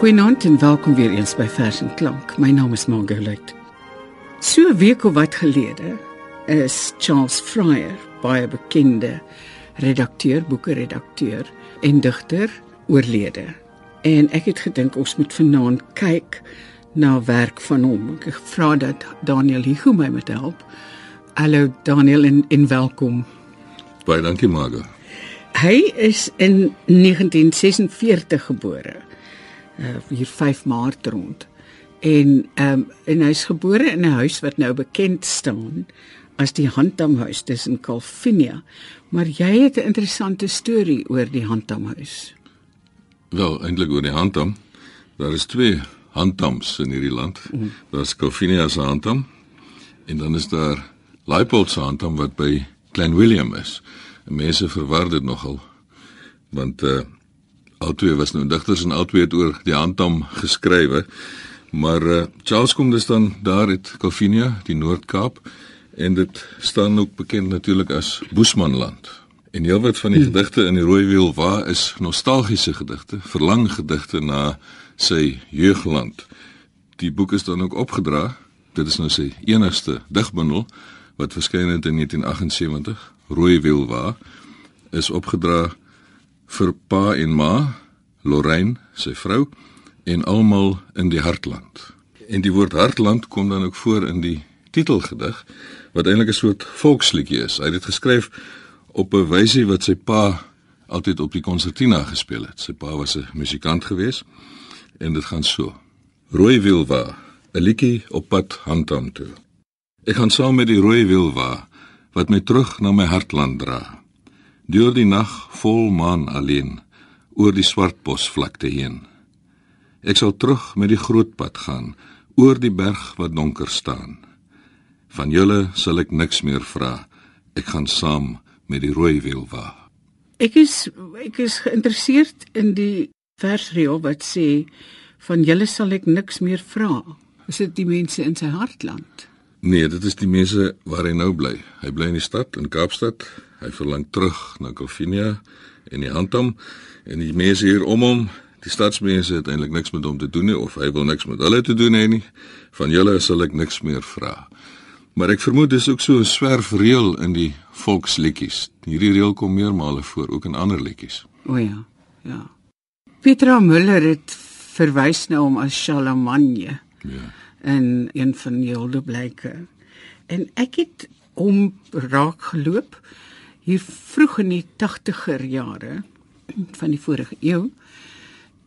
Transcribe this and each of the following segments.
Goeienaand en welkom weer eens by Vers en Klank. My naam is Margolet. So 'n week of wat gelede is Charles Fryer, baie bekende redakteur, boeke-redakteur en digter, oorlede. En ek het gedink ons moet vanaand kyk na werk van hom. Ek vra dat Daniel Hugo my moet help. Hallo Daniel en, en welkom. Baie dankie Margo. Hy is in 1946 gebore. Uh hier 5 Maart rond. En ehm um, en hy's gebore in 'n huis wat nou bekend staan as die Handamhuis dis in Calvinia. Maar jy het 'n interessante storie oor die Handamhuis. Wel, eintlik oor die Handam. Daar is twee Handams in hierdie land. Mm. Daar's Calvinia se Handam en dan is daar Leipold se Handam wat by Klein Willem is. En mense verwar dit nogal want uh albei was nou digters en albei het oor die Handam geskrywe. Maar uh, Charles kom dus dan daar uit Calvinia, die Noord-Kaap en dit staan ook bekend natuurlik as Boesmanland. En heelwat van die hmm. gedigte in die Rooi Wiel waar is nostalgiese gedigte, verlang gedigte na sy jeugland. Die boek is dan ook opgedra. Dit is nou sy enigste digbundel wat verskyn het in 1978. Rooi Wiel waar is opgedra vir pa en ma, Lorraine, sy vrou en almal in die hartland. En die woord hartland kom dan ook voor in die titelgedig wat eintlik 'n soort volksliedjie is. Hy het dit geskryf op 'n wysie wat sy pa altyd op die konsertina gespeel het. Sy pa was 'n musikant geweest en dit gaan so. Rooi wilwa, 'n liedjie op pad handam toe. Ek gaan saam met die rooi wilwa wat my terug na my hartland dra. Deur die nag vol maan alleen oor die swartbos vlakte heen. Ek sal terug met die groot pad gaan oor die berg wat donker staan. Van julle sal ek niks meer vra. Ek gaan saam met die rooi wiel wa. Ek is ek is geïnteresseerd in die versreël wat sê van julle sal ek niks meer vra. Is dit die mense in sy hartland? Nee, dit is die mense waar hy nou bly. Hy bly in die stad in Kaapstad. Hy verlang terug na Kofinia en die Handam en die mense hier om hom Die stadsmense het eintlik niks met hom te doen nie of hy wil niks met hulle te doen hê nie. Van julle sal ek niks meer vra. Maar ek vermoed dis ook so 'n swerfreël in die volksliedjies. Hierdie reël kom meermale voor ook in ander liedjies. O ja, ja. Petra Müller het verwys na hom as Charlemagne. Ja. En een van die oude blyke. En ek het hom raak geloop hier vroeg in die 80er jare van die vorige eeu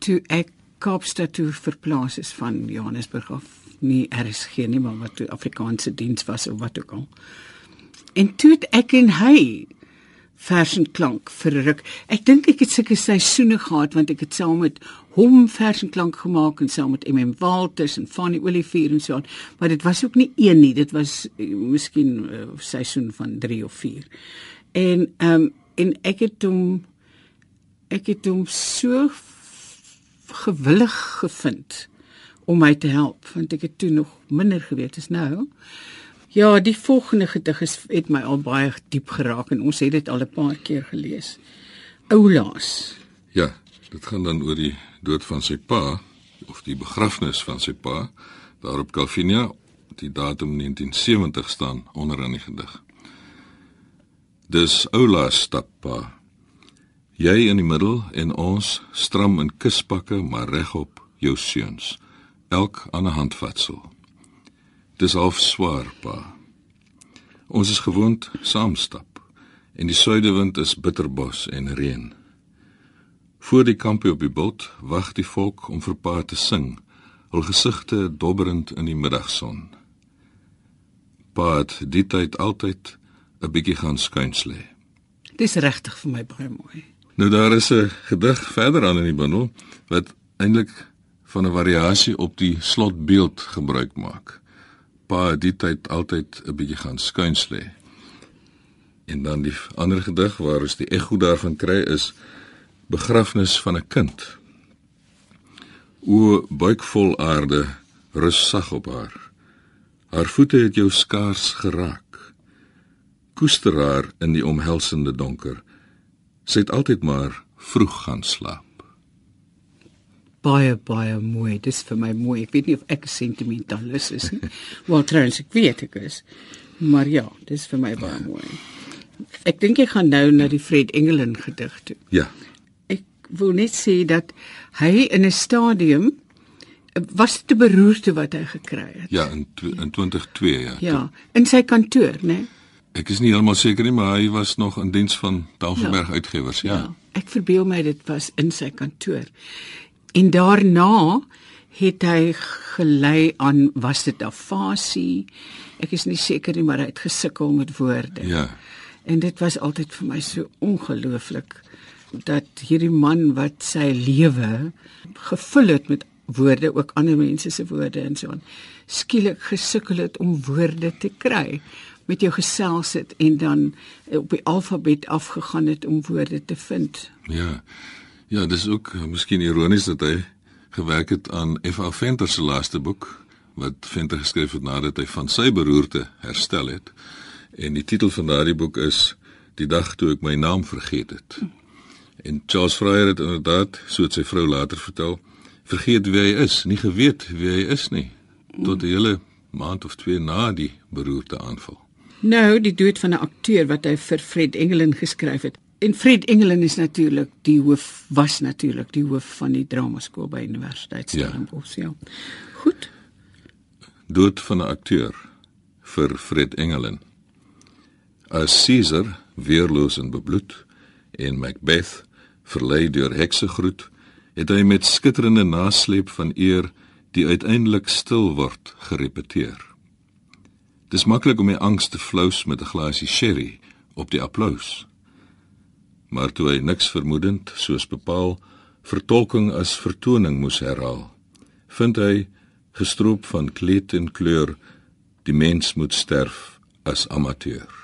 toe ek Kaapstad toe verplaas is van Johannesburg af nie RSG nie maar wat toe Afrikaanse diens was of wat ook al. En toe het ek en hy vers en klank verruk. Ek dink ek het sulke seisoene gehad want ek het saam met hom vers en klank gemaak en saam met MM Walters en Fanny Olivier en so aan. Maar dit was ook nie een nie, dit was uh, miskien 'n uh, eh, seisoen van 3 of 4. En ehm um, en ek het hom ek het hom so gewillig gevind om my te help want ek het toe nog minder geweet as nou. Ja, die volgende gedig is het my al baie diep geraak en ons het dit al 'n paar keer gelees. Oulaas. Ja, dit gaan dan oor die dood van sy pa of die begrafnis van sy pa daar op Calvinia, die datum 1970 staan onder in die gedig. Dis Oulaas stap pa Jy in die middel en ons stram in kuspakke maar regop jou seuns. Elk aan 'n handvatsel. Dis half swaar, pa. Ons is gewoond saamstap en die suidewind is bitterbos en reën. Voor die kampie op die bult wag die volk om vir pa te sing, hul gesigte dobberend in die middagson. Pa het die tyd altyd 'n bietjie gaan skuins lê. Dis regtig vir my baie mooi. Nou daar is 'n gedig verder aan in die bundel wat eintlik van 'n variasie op die slotbeeld gebruik maak. Pa die tyd altyd 'n bietjie gaan skuins lê. En dan die ander gedig waar ons die ekko daarvan kry is begrafnis van 'n kind. O buikvol aarde rus sag op haar. Haar voete het jou skaars geraak. Koester haar in die omhelsende donker. Sy het altyd maar vroeg gaan slaap. baie baie mooi. Dis vir my mooi. Ek weet nie of ek sentimentalis is nie. Wel trouens ek weet ek is. Maar ja, dis vir my baie mooi. Ek dink ek gaan nou na die Fred Engelin gedig toe. Ja. Ek wil net sê dat hy in 'n stadium was dit 'n beroerte wat hy gekry het. Ja, in in 2002 ja. Ja, in sy kantoor, né? Nee? Ek is nie heeltemal seker nie, maar hy was nog in diens van Tafelberg ja. Uitgewers, ja. ja. Ek verbeel my dit was in sy kantoor. En daarna het hy gelei aan was dit afasie? Ek is nie seker nie, maar hy het gesukkel met woorde. Ja. En dit was altyd vir my so ongelooflik dat hierdie man wat sy lewe gevul het met woorde, ook ander mense se woorde en so aan, skielik gesukkel het om woorde te kry met jou gesels het en dan op die alfabet afgegaan het om woorde te vind. Ja. Ja, dis ook uh, miskien ironies dat hy gewerk het aan F.A. Venter se laaste boek wat Venter geskryf het nadat hy van sy beroerte herstel het. En die titel van daardie boek is Die dag toe ek my naam vergeet het. En Charles Fryer het inderdaad, soos sy vrou later vertel, vergeet wie hy is, nie geweet wie hy is nie tot 'n hele maand of twee na die beroerte aanval. Nou, die dood van 'n akteur wat hy vir Fred Engelin geskryf het. En Fred Engelin is natuurlik die hoof was natuurlik die hoof van die dramaskool by Universiteit Stellenbosch, ja. ja. Goed. Dood van 'n akteur vir Fred Engelin. As Caesar weerloos en bebloed en Macbeth verlei deur heksegroet het hy met skitterende nasleep van eer die uiteindelik stil word gerepeteer. Dis maklik om die angs te flous met 'n glasie sherry op die applous. Maar toe hy niks vermoedend soos bepaal vertolking as vertoning moes herhaal, vind hy gestroop van kleed en kleur die mens moet sterf as amateur.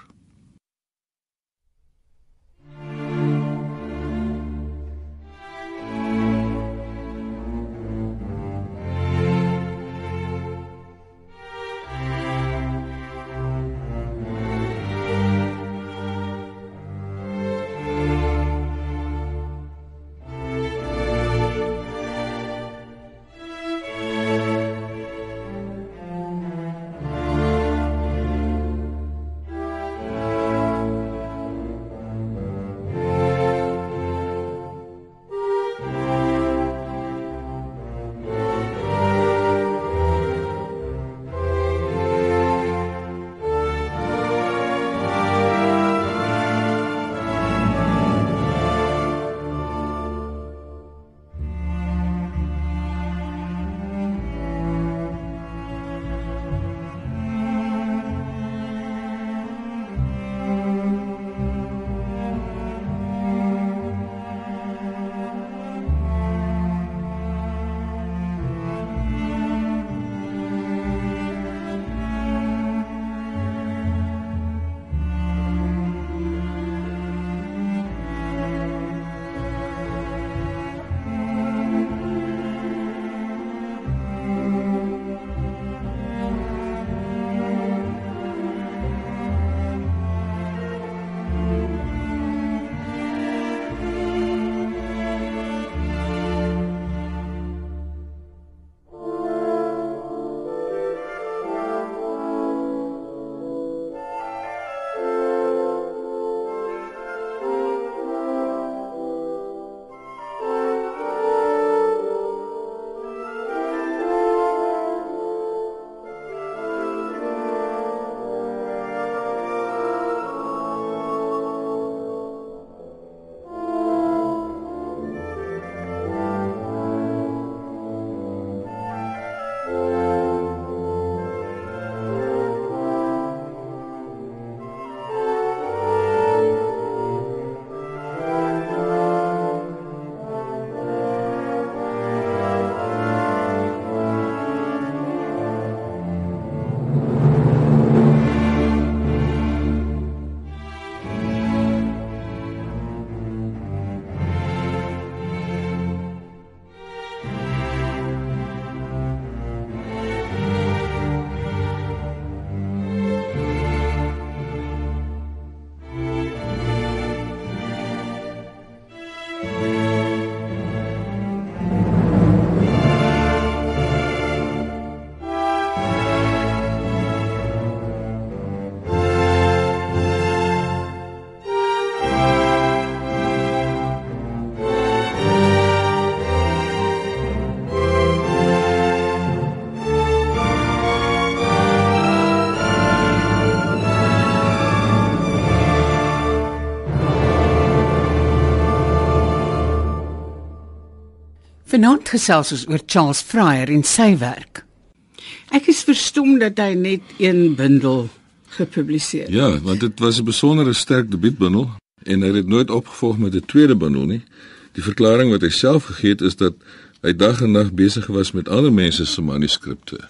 Vanaand gesels ons oor Charles Fryer en sy werk. Ek is verstom dat hy net een bundel gepubliseer het. Ja, want dit was 'n besondere sterk debuutbundel en hy het nooit opgevolg met 'n tweede bundel nie. Die verklaring wat hy self gegee het is dat hy dag en nag besig was met ander mense se manuskripte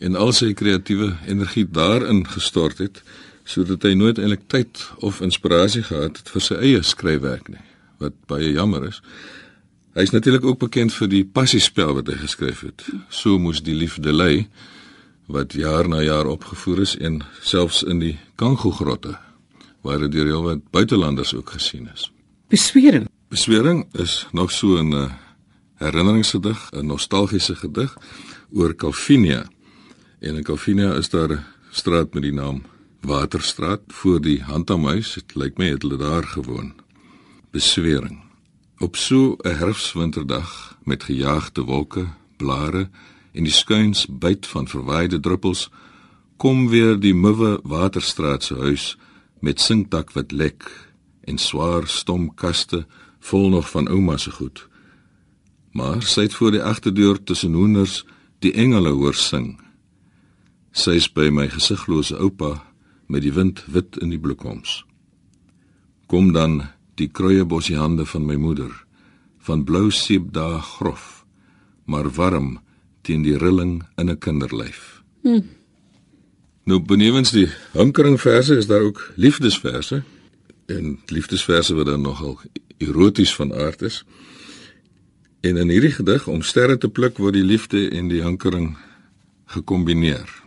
en al sy kreatiewe energie daarin gestort het sodat hy nooit eintlik tyd of inspirasie gehad het vir sy eie skryfwerk nie, wat baie jammer is. Hy is natuurlik ook bekend vir die passiespel wat hy geskryf het. So moes die liefde lei wat jaar na jaar opgevoer is en selfs in die Kango-grotte waar dit deur heelwat buitelanders ook gesien is. Beswering. Beswering is nog so 'n uh, herinneringsgedig, 'n nostalgiese gedig oor Calvinia. En in Calvinia is daar 'n straat met die naam Waterstraat voor die Handamhuis. Dit lyk my het hulle daar gewoon. Beswering. Op so 'n herfswinterdag met gejaagde wolke, blare en die skuins byt van verwaaide druppels kom weer die muwe Waterstraat se huis met sinkdak wat lek en swaar stom kaste vol nog van ouma se goed. Maar sy het voor die agterdeur tussen hoenders die engele hoor sing. Sy is by my gesiglose oupa met die wind wit in die bloekoms. Kom dan die kruiebossie hande van my moeder van blou seepdae grof maar warm teen die rilling in 'n kinderlyf. Hmm. Nou benewens die hunkeringverse is daar ook liefdesverse en liefdesverse wat dan nogal eroties van aard is. En in hierdie gedig om sterre te pluk word die liefde en die hunkering gekombineer.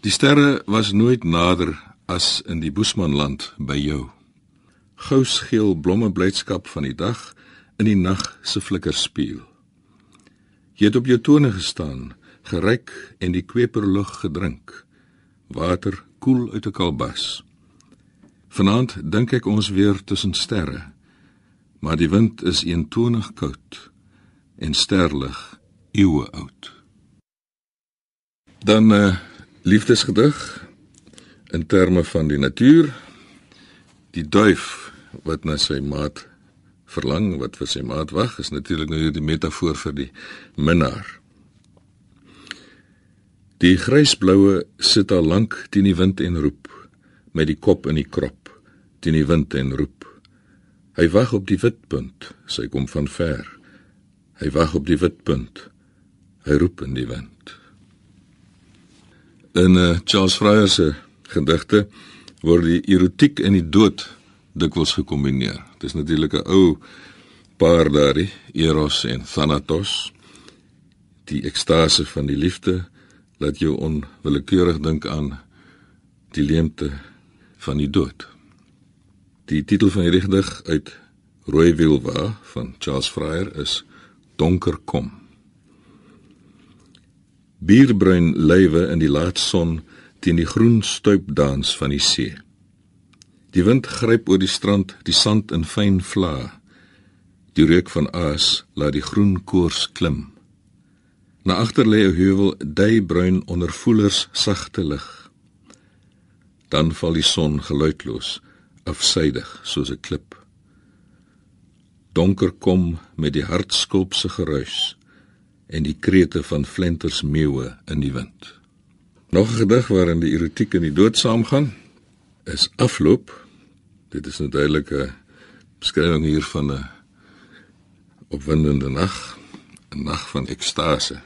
Die sterre was nooit nader as in die Boesmanland by jou. Gousgeel blomme blydskap van die dag in die nag se flikker spieël. Jy het op jou tone gestaan, geryk en die kweperlug gedrink. Water koel uit 'n kalbas. Vanaand dink ek ons weer tussen sterre. Maar die wind is eentonig koud en sterlig eeue oud. Dan 'n uh, liefdesgedig in terme van die natuur. Die duif wat na sy maat verlang wat vir sy maat wag is natuurlik nou hierdie metafoor vir die minnaar. Die grysbloue sit al lank teen die wind en roep met die kop in die krop teen die wind en roep. Hy wag op die witpunt, sy kom van ver. Hy wag op die witpunt. Hy roep in die wind. In uh, Charles Fryer se gedigte word die erotiek en die dood dikwels gekombineer. Dit is natuurlik 'n ou paar daardie Eros en Thanatos. Die ekstase van die liefde laat jou onwillekeurig dink aan die leemte van die dood. Die titel van die gedig uit Rooi Wilwa van Charles Fryer is Donker kom. Bierbruin lywe in die laat son teen die groen stuipdans van die see. Die wind gryp oor die strand, die sand in fyn vlae. Die reuk van aas laat die groen koors klim. Na agter lê 'n heuwel, duibruin onder voelers sagte lig. Dan val die son geluidloos, afsydig soos 'n klip. Donker kom met die hartskulpse geruis en die krete van flenters meeue in die wind. Nog 'n gedig waarin die erotiek en die dood saamgaan is afloop. Dit is 'n duidelike beskrywing hier van 'n opwindende nag, 'n nag van ekstase.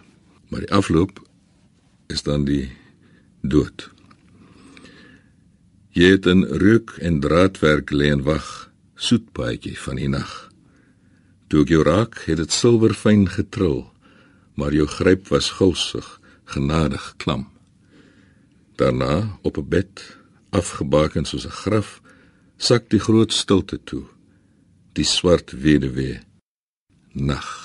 Maar die afloop is dan die dood. Jy het 'n reuk en draadwerk lê en wag, soet paadjie van die nag. Toe ek jou raak, het dit silwerfyn getril, maar jou gryp was gulsig, genadig klam. Daarna op 'n bed afgebaken soos 'n graf, sak die groot stilte toe. Die swart weduwee. Nag.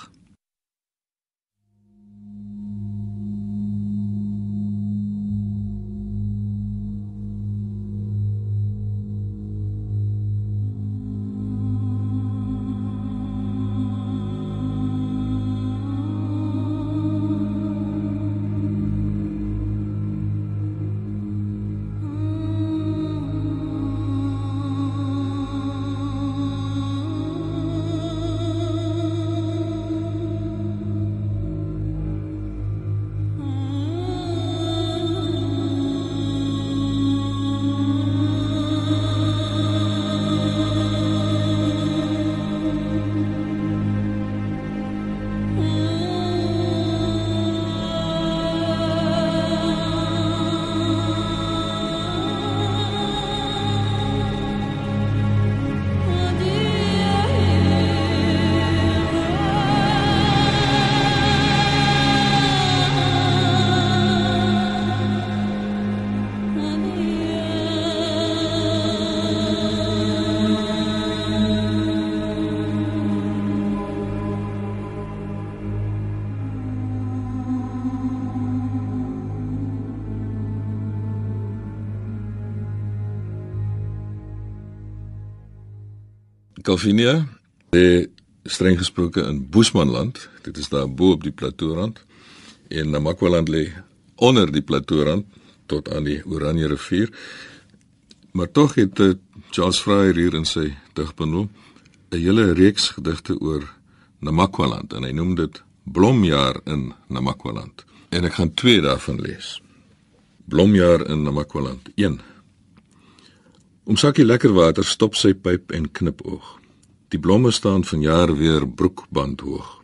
Calvinia, die streng gesproke in Boesmanland. Dit is daar bo op die platoorand en Namakwaland lê onder die platoorand tot aan die Oranje rivier. Maar tog het eh, Charles Fryer hier in sy digbundel 'n hele reeks gedigte oor Namakwaland en hy noem dit Blomjaar in Namakwaland. En ek gaan twee daarvan lees. Blomjaar in Namakwaland 1. Om sakkie lekker water stop sy pyp en knip oog. Die blomme staan vanjaar weer broekband hoog.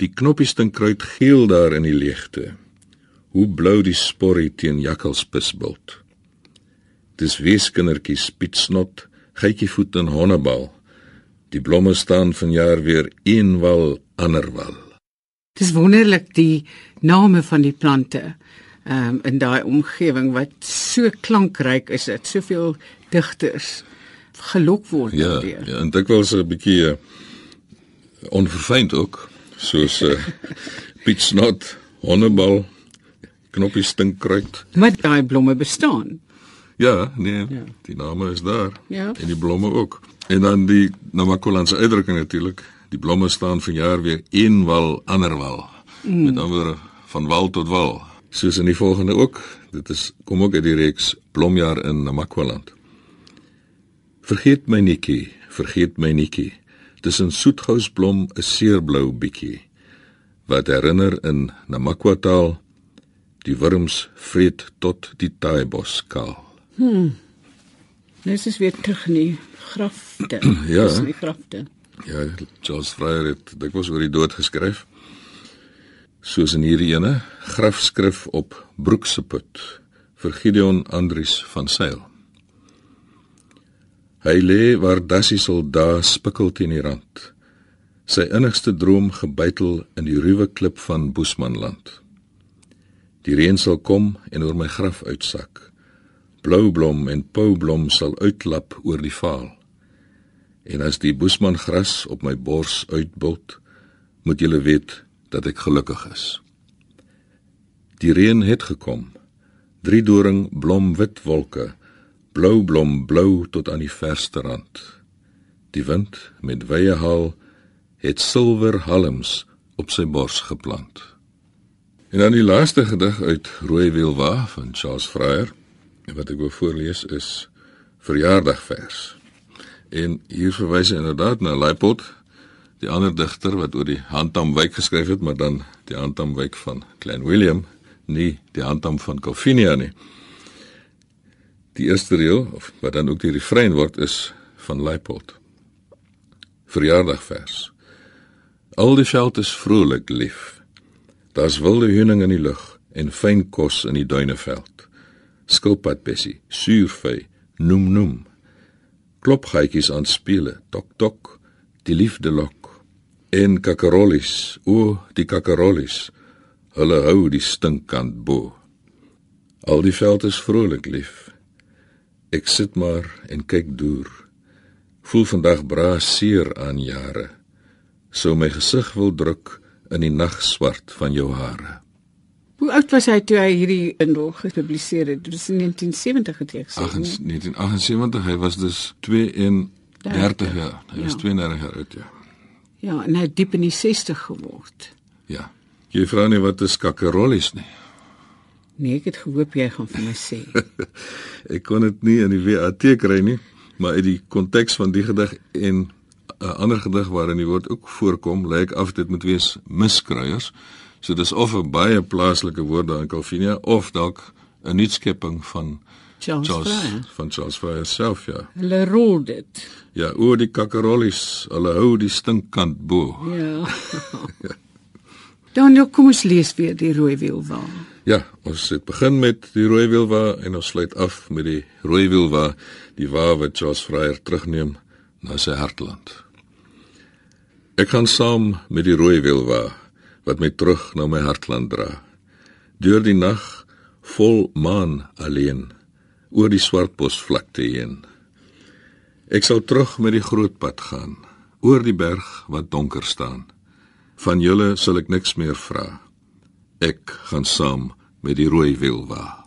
Die knoppies stink kruit geel daar in die leegte. Hoe blou die sporrie teen jakkalspisbult. Dis weeskindertjie spitsnot, geitjievoet en honnebal. Die blomme staan vanjaar weer een wal ander wal. Dis wonderlik die name van die plante um, in daai omgewing wat so klankryk is dit soveel digters gelok word ja, daardeur. Ja, en dikwels 'n bietjie uh, onverfynd ook, soos uh, Piet Snot, Honnebal, Knoppie Stinkkruid. Maar daai blomme bestaan. Ja, nee, ja. die name is daar. Ja. En die blomme ook. En dan die Namakolandse uitdrukking natuurlik, die blomme staan vanjaar weer een wal ander wal. Mm. Met ander van wal tot wal. Soos in die volgende ook. Dit is kom ook uit die reeks Blomjaar in Namakwaland. Vergeet my netjie, vergeet my netjie. Dis 'n soetgousblom, 'n seerblou bietjie wat herinner in Namakwataal die wurms vreet tot die taaibos kaal. Hm. Dis is weer terug in die grafte. Ja. Dis in die grafte. Ja, Charles Fryer het dit was oor die dood geskryf. Soos in hierdie ene, grafskrif op Broekse put vir Gideon Andries van Sail. Hy lê waar Dassie soldaat spikkel teen die rand. Sy innigste droom gebytel in die ruwe klip van Boesmanland. Die reën sal kom en oor my graf uitsak. Bloublom en poublom sal uitlap oor die vaal. En as die Boesman gras op my bors uitbult, moet julle weet dat ek gelukkig is. Die reën het gekom. Drie doring blom wit wolke blou blom blou tot aan die verste rand. Die wind met wye haal het silwer halms op sy bors geplant. En dan die laaste gedig uit Rooi Wielwa van Charles Fryer wat ek wil voorlees is verjaardagvers. En hier verwys hy inderdaad na Leipold, die ander digter wat oor die Handamwyk geskryf het, maar dan die Handamwyk van Klein Willem, nie die Handam van Calvinia nie. Die eerste reël of wat dan ook die refrein word is van Leipold. Verjaardagvers. Al die veld is vrolik lief. Daar's wilde heuning in die lug en fyn kos in die duineveld. Skilpadbessie, suurvy, noem noem. Klopgaatjies aan spele, tok tok, die liefde lok. En kakarollies, o, die kakarollies. Hulle hou die stinkkant bo. Al die veld is vrolik lief. Ek sit maar en kyk deur. Voel vandag braas seer aan jare. Sou my gesig wil druk in die nagswart van jou hare. Hoe oud was hy toe hy hierdie indel gepubliseer het? Dit is in 1970 geteken. 1978, hy was dus 32 jaar. Hy was Ja. 32 jaar oud, ja. Ja, en hy het diep in die 60 geword. Ja. Jy vra nie wat is kakerollies nie. Nee, ek het gehoop jy gaan vir my sê. Ek kon dit nie in die WAT kry nie, maar uit die konteks van die gedig en 'n ander gedig waarin die woord ook voorkom, lyk af dit moet wees miskruiers. So dis of 'n baie plaaslike woord daar in Calvinia of dalk 'n nuutskepping van Charles, Charles Fryer. van Charles Fryer self, ja. Hulle rol dit. Ja, oor die kakerollies, hulle hou die stinkkant bo. Ja. Dan nou kom ons lees weer die rooi wielwa. Ja, ons het begin met die rooi wielwa en ons sluit af met die rooi wielwa, die wa wat Charles Fryer terugneem na sy hartland. Ek gaan saam met die rooi wielwa wat my terug na my hartland dra. Deur die nag vol maan alleen oor die swartbos vlakte heen. Ek sal terug met die groot pad gaan oor die berg wat donker staan. Van julle sal ek niks meer vra. Ek gaan saam met die rooi wielwa.